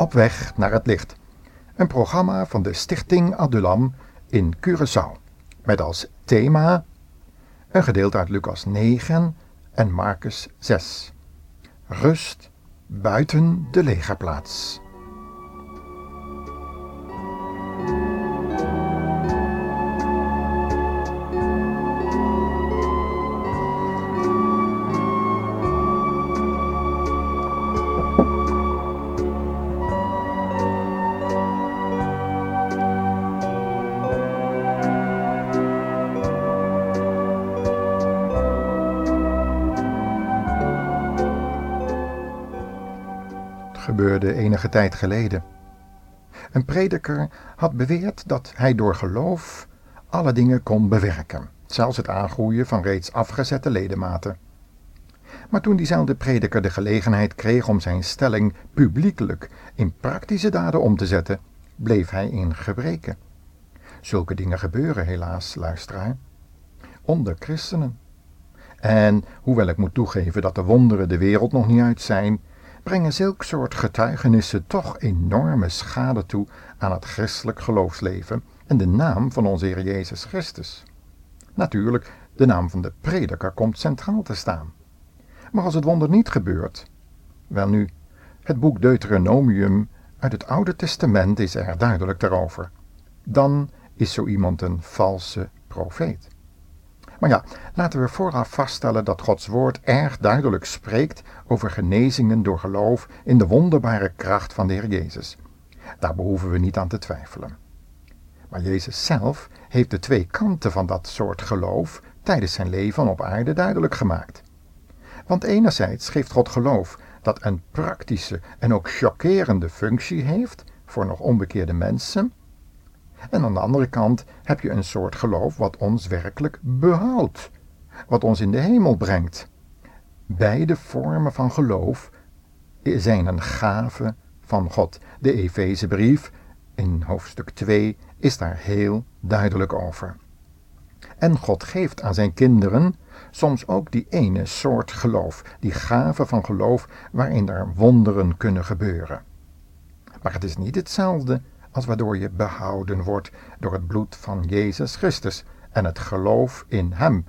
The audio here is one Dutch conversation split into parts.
Op weg naar het licht. Een programma van de Stichting Adulam in Curaçao. Met als thema een gedeelte uit Lucas 9 en Marcus 6. Rust buiten de legerplaats. Gebeurde enige tijd geleden. Een prediker had beweerd dat hij door geloof alle dingen kon bewerken, zelfs het aangroeien van reeds afgezette ledematen. Maar toen diezelfde prediker de gelegenheid kreeg om zijn stelling publiekelijk in praktische daden om te zetten, bleef hij in gebreken. Zulke dingen gebeuren helaas, luisteraar, onder christenen. En hoewel ik moet toegeven dat de wonderen de wereld nog niet uit zijn, brengen zulk soort getuigenissen toch enorme schade toe aan het christelijk geloofsleven en de naam van onze Heer Jezus Christus. Natuurlijk, de naam van de prediker komt centraal te staan. Maar als het wonder niet gebeurt, wel nu, het boek Deuteronomium uit het Oude Testament is er duidelijk daarover. Dan is zo iemand een valse profeet. Maar ja, laten we vooraf vaststellen dat Gods woord erg duidelijk spreekt over genezingen door geloof in de wonderbare kracht van de Heer Jezus. Daar behoeven we niet aan te twijfelen. Maar Jezus zelf heeft de twee kanten van dat soort geloof tijdens zijn leven op aarde duidelijk gemaakt. Want enerzijds geeft God geloof dat een praktische en ook chockerende functie heeft voor nog onbekeerde mensen, en aan de andere kant heb je een soort geloof wat ons werkelijk behoudt, wat ons in de hemel brengt. Beide vormen van geloof zijn een gave van God. De Efezebrief in hoofdstuk 2 is daar heel duidelijk over. En God geeft aan zijn kinderen soms ook die ene soort geloof, die gave van geloof waarin er wonderen kunnen gebeuren. Maar het is niet hetzelfde als waardoor je behouden wordt door het bloed van Jezus Christus en het geloof in Hem.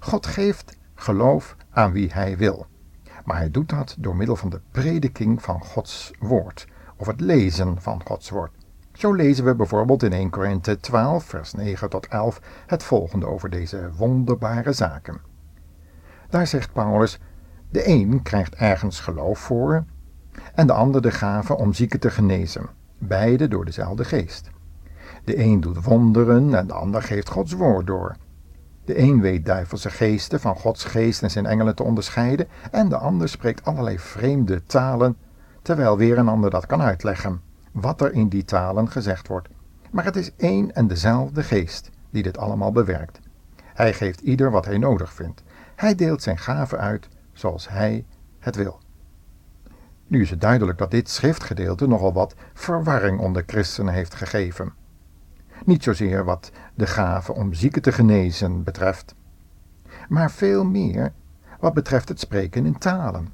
God geeft geloof aan wie Hij wil, maar Hij doet dat door middel van de prediking van Gods woord of het lezen van Gods woord. Zo lezen we bijvoorbeeld in 1 Korinthe 12, vers 9 tot 11 het volgende over deze wonderbare zaken. Daar zegt Paulus: De een krijgt ergens geloof voor, en de ander de gave om zieken te genezen beide door dezelfde geest. De een doet wonderen en de ander geeft Gods woord door. De een weet duivelse geesten van Gods geest en zijn engelen te onderscheiden, en de ander spreekt allerlei vreemde talen, terwijl weer een ander dat kan uitleggen, wat er in die talen gezegd wordt. Maar het is één en dezelfde geest die dit allemaal bewerkt. Hij geeft ieder wat hij nodig vindt. Hij deelt zijn gaven uit zoals hij het wil. Nu is het duidelijk dat dit schriftgedeelte nogal wat verwarring onder christenen heeft gegeven. Niet zozeer wat de gave om zieken te genezen betreft, maar veel meer wat betreft het spreken in talen.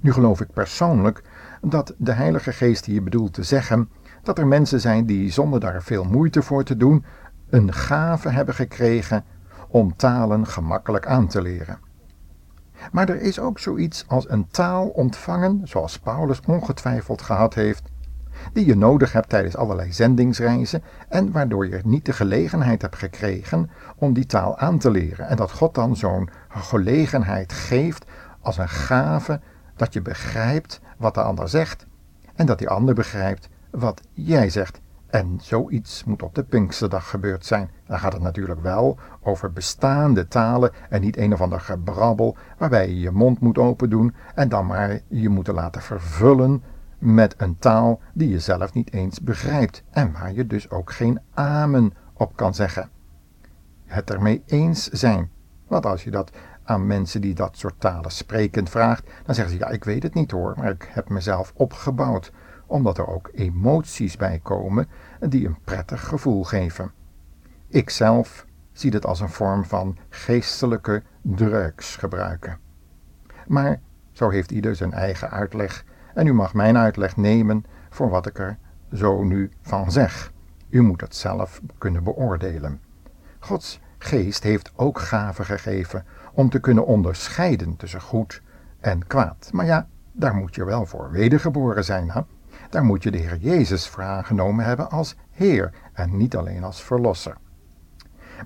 Nu geloof ik persoonlijk dat de Heilige Geest hier bedoelt te zeggen dat er mensen zijn die zonder daar veel moeite voor te doen een gave hebben gekregen om talen gemakkelijk aan te leren. Maar er is ook zoiets als een taal ontvangen, zoals Paulus ongetwijfeld gehad heeft, die je nodig hebt tijdens allerlei zendingsreizen en waardoor je niet de gelegenheid hebt gekregen om die taal aan te leren. En dat God dan zo'n gelegenheid geeft als een gave dat je begrijpt wat de ander zegt en dat die ander begrijpt wat jij zegt. En zoiets moet op de Pinksterdag gebeurd zijn. Dan gaat het natuurlijk wel over bestaande talen en niet een of ander gebrabbel waarbij je je mond moet open doen en dan maar je moet laten vervullen met een taal die je zelf niet eens begrijpt en waar je dus ook geen amen op kan zeggen. Het ermee eens zijn. Want als je dat aan mensen die dat soort talen sprekend vraagt, dan zeggen ze ja, ik weet het niet hoor, maar ik heb mezelf opgebouwd omdat er ook emoties bij komen die een prettig gevoel geven. Ikzelf zie het als een vorm van geestelijke drugs gebruiken. Maar zo heeft ieder zijn eigen uitleg En u mag mijn uitleg nemen voor wat ik er zo nu van zeg. U moet het zelf kunnen beoordelen. Gods geest heeft ook gaven gegeven om te kunnen onderscheiden tussen goed en kwaad. Maar ja, daar moet je wel voor wedergeboren zijn. Hè? Daar moet je de Heer Jezus voor aangenomen hebben als Heer en niet alleen als Verlosser.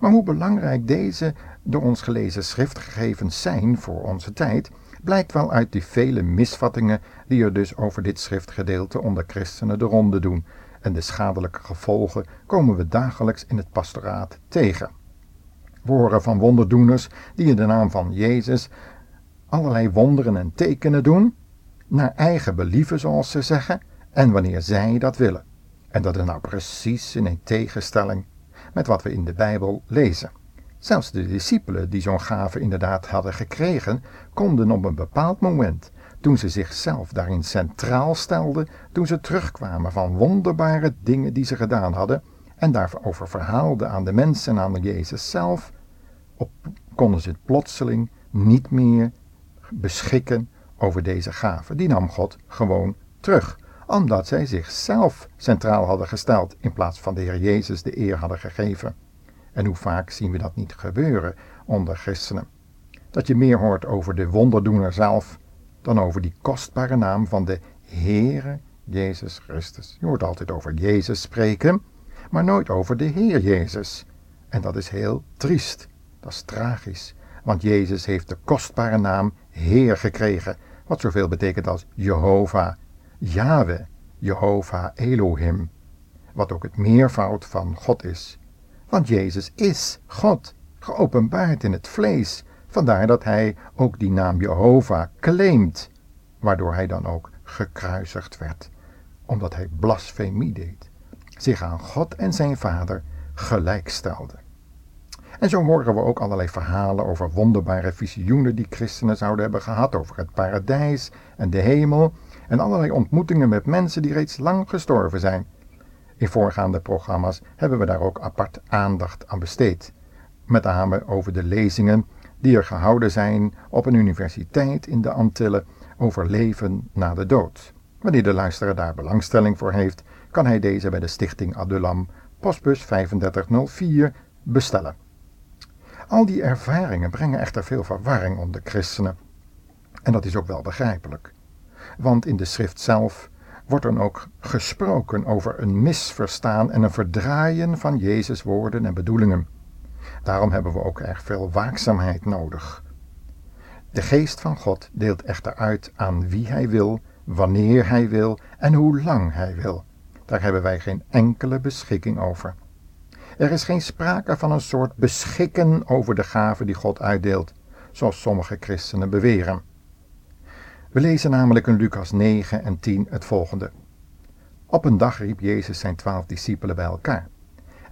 Maar hoe belangrijk deze door ons gelezen schriftgegevens zijn voor onze tijd, blijkt wel uit die vele misvattingen die er dus over dit schriftgedeelte onder christenen de ronde doen. En de schadelijke gevolgen komen we dagelijks in het pastoraat tegen. We horen van wonderdoeners die in de naam van Jezus allerlei wonderen en tekenen doen, naar eigen believen zoals ze zeggen, en wanneer zij dat willen. En dat is nou precies in een tegenstelling met wat we in de Bijbel lezen. Zelfs de discipelen die zo'n gave inderdaad hadden gekregen, konden op een bepaald moment, toen ze zichzelf daarin centraal stelden, toen ze terugkwamen van wonderbare dingen die ze gedaan hadden, en daarover verhaalden aan de mensen en aan Jezus zelf, op, konden ze plotseling niet meer beschikken over deze gave. Die nam God gewoon terug, omdat zij zichzelf centraal hadden gesteld in plaats van de Heer Jezus de eer hadden gegeven. En hoe vaak zien we dat niet gebeuren onder christenen? Dat je meer hoort over de wonderdoener zelf dan over die kostbare naam van de Heere Jezus Christus. Je hoort altijd over Jezus spreken, maar nooit over de Heer Jezus. En dat is heel triest. Dat is tragisch, want Jezus heeft de kostbare naam Heer gekregen, wat zoveel betekent als Jehovah, Yahweh, Jehovah Elohim, wat ook het meervoud van God is. Want Jezus is God, geopenbaard in het vlees. Vandaar dat hij ook die naam Jehovah claimt, waardoor hij dan ook gekruisigd werd, omdat hij blasfemie deed, zich aan God en zijn vader gelijkstelde. En zo horen we ook allerlei verhalen over wonderbare visioenen die christenen zouden hebben gehad over het paradijs en de hemel en allerlei ontmoetingen met mensen die reeds lang gestorven zijn. In voorgaande programma's hebben we daar ook apart aandacht aan besteed. Met name over de lezingen die er gehouden zijn op een universiteit in de Antillen over leven na de dood. Wanneer de luisteraar daar belangstelling voor heeft, kan hij deze bij de Stichting Adulam, postbus 3504, bestellen. Al die ervaringen brengen echter veel verwarring onder christenen. En dat is ook wel begrijpelijk. Want in de schrift zelf wordt dan ook gesproken over een misverstaan en een verdraaien van Jezus' woorden en bedoelingen. Daarom hebben we ook erg veel waakzaamheid nodig. De geest van God deelt echter uit aan wie hij wil, wanneer hij wil en hoe lang hij wil. Daar hebben wij geen enkele beschikking over. Er is geen sprake van een soort beschikken over de gaven die God uitdeelt, zoals sommige christenen beweren. We lezen namelijk in Lucas 9 en 10 het volgende. Op een dag riep Jezus zijn twaalf discipelen bij elkaar.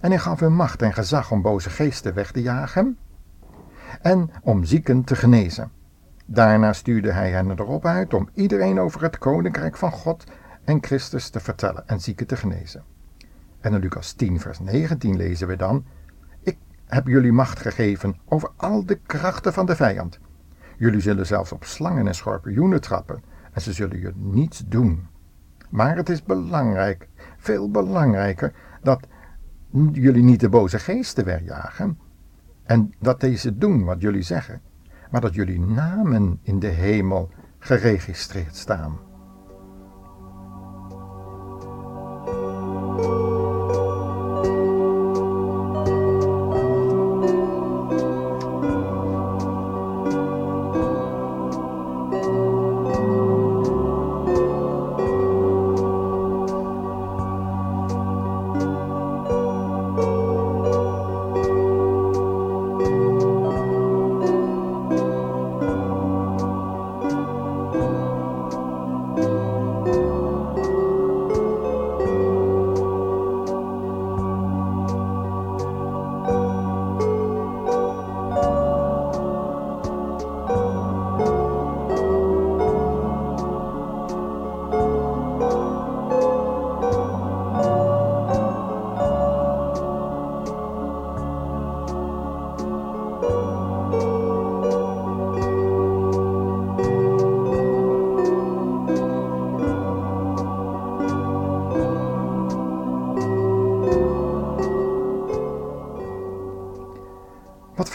En hij gaf hun macht en gezag om boze geesten weg te jagen en om zieken te genezen. Daarna stuurde hij hen erop uit om iedereen over het koninkrijk van God en Christus te vertellen en zieken te genezen. En in Lucas 10, vers 19 lezen we dan: Ik heb jullie macht gegeven over al de krachten van de vijand. Jullie zullen zelfs op slangen en schorpioenen trappen en ze zullen je niets doen. Maar het is belangrijk, veel belangrijker, dat jullie niet de boze geesten wegjagen en dat deze doen wat jullie zeggen, maar dat jullie namen in de hemel geregistreerd staan.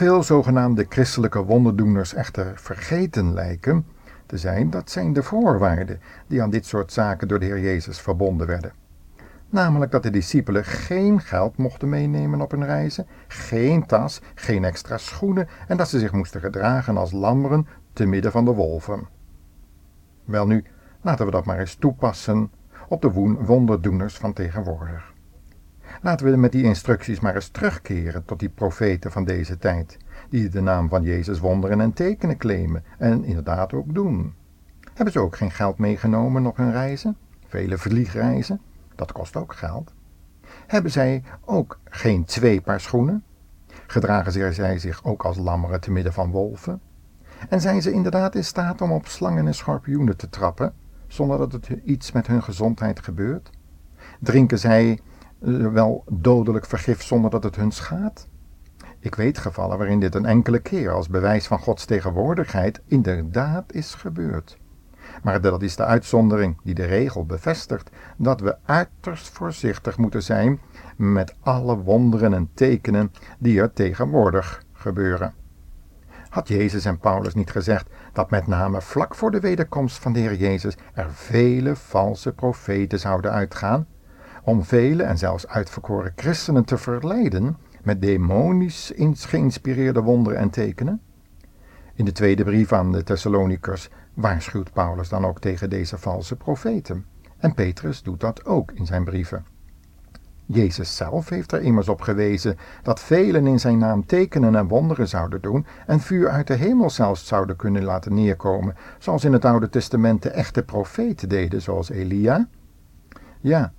Veel zogenaamde christelijke wonderdoeners echter vergeten lijken te zijn, dat zijn de voorwaarden die aan dit soort zaken door de Heer Jezus verbonden werden. Namelijk dat de discipelen geen geld mochten meenemen op hun reizen, geen tas, geen extra schoenen en dat ze zich moesten gedragen als lammeren te midden van de wolven. Welnu, laten we dat maar eens toepassen op de wonderdoeners van tegenwoordig. Laten we met die instructies maar eens terugkeren tot die profeten van deze tijd, die de naam van Jezus wonderen en tekenen claimen en inderdaad ook doen. Hebben ze ook geen geld meegenomen op hun reizen? Vele vliegreizen? Dat kost ook geld. Hebben zij ook geen twee paar schoenen? Gedragen zij zich ook als lammeren te midden van wolven? En zijn ze inderdaad in staat om op slangen en schorpioenen te trappen, zonder dat het iets met hun gezondheid gebeurt? Drinken zij wel dodelijk vergif zonder dat het hun schaadt? Ik weet gevallen waarin dit een enkele keer als bewijs van Gods tegenwoordigheid inderdaad is gebeurd. Maar dat is de uitzondering die de regel bevestigt dat we uiterst voorzichtig moeten zijn met alle wonderen en tekenen die er tegenwoordig gebeuren. Had Jezus en Paulus niet gezegd dat met name vlak voor de wederkomst van de Heer Jezus er vele valse profeten zouden uitgaan, om vele en zelfs uitverkoren christenen te verleiden met demonisch geïnspireerde wonderen en tekenen? In de tweede brief aan de Thessalonikers waarschuwt Paulus dan ook tegen deze valse profeten. En Petrus doet dat ook in zijn brieven. Jezus zelf heeft er immers op gewezen dat velen in zijn naam tekenen en wonderen zouden doen en vuur uit de hemel zelfs zouden kunnen laten neerkomen, zoals in het Oude Testament de echte profeten deden, zoals Elia. Ja,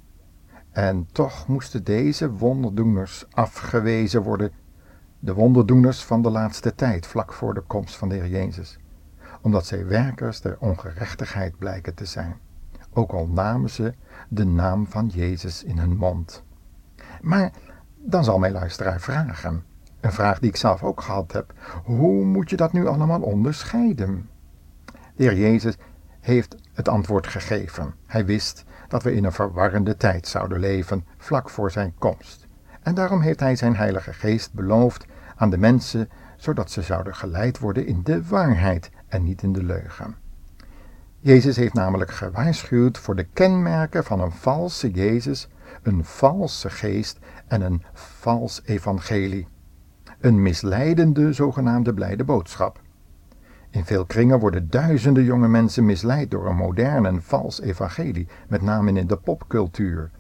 en toch moesten deze wonderdoeners afgewezen worden, de wonderdoeners van de laatste tijd, vlak voor de komst van de Heer Jezus, omdat zij werkers der ongerechtigheid blijken te zijn, ook al namen ze de naam van Jezus in hun mond. Maar dan zal mijn luisteraar vragen, een vraag die ik zelf ook gehad heb, hoe moet je dat nu allemaal onderscheiden? De Heer Jezus heeft het antwoord gegeven. Hij wist dat we in een verwarrende tijd zouden leven vlak voor zijn komst. En daarom heeft hij zijn Heilige Geest beloofd aan de mensen, zodat ze zouden geleid worden in de waarheid en niet in de leugen. Jezus heeft namelijk gewaarschuwd voor de kenmerken van een valse Jezus, een valse geest en een vals evangelie. Een misleidende zogenaamde blijde boodschap. In veel kringen worden duizenden jonge mensen misleid door een modern en vals evangelie, met name in de popcultuur.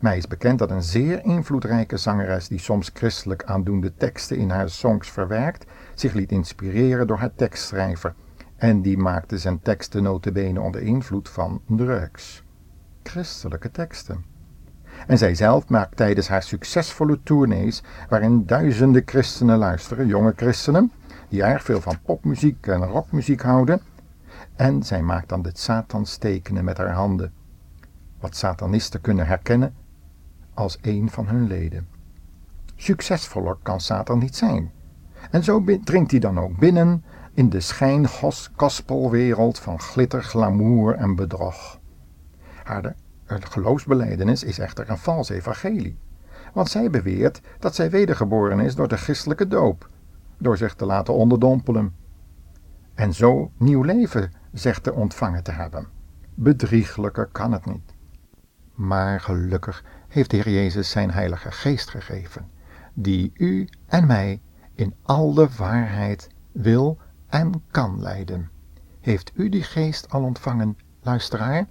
Mij is bekend dat een zeer invloedrijke zangeres die soms christelijk aandoende teksten in haar songs verwerkt, zich liet inspireren door haar tekstschrijver. En die maakte zijn teksten notabene onder invloed van drugs. Christelijke teksten. En zij zelf maakt tijdens haar succesvolle tournees, waarin duizenden christenen luisteren, jonge christenen, die erg veel van popmuziek en rockmuziek houden. En zij maakt dan de Satans tekenen met haar handen. Wat satanisten kunnen herkennen als een van hun leden. Succesvoller kan Satan niet zijn. En zo dringt hij dan ook binnen in de schijn-gospelwereld van glitter, glamour en bedrog. Haar geloofsbeleidenis is echter een vals evangelie, want zij beweert dat zij wedergeboren is door de christelijke doop, door zich te laten onderdompelen. En zo nieuw leven zegt te ontvangen te hebben. Bedrieglijker kan het niet. Maar gelukkig heeft de Heer Jezus zijn Heilige Geest gegeven, die u en mij in al de waarheid wil en kan leiden. Heeft u die geest al ontvangen, luisteraar?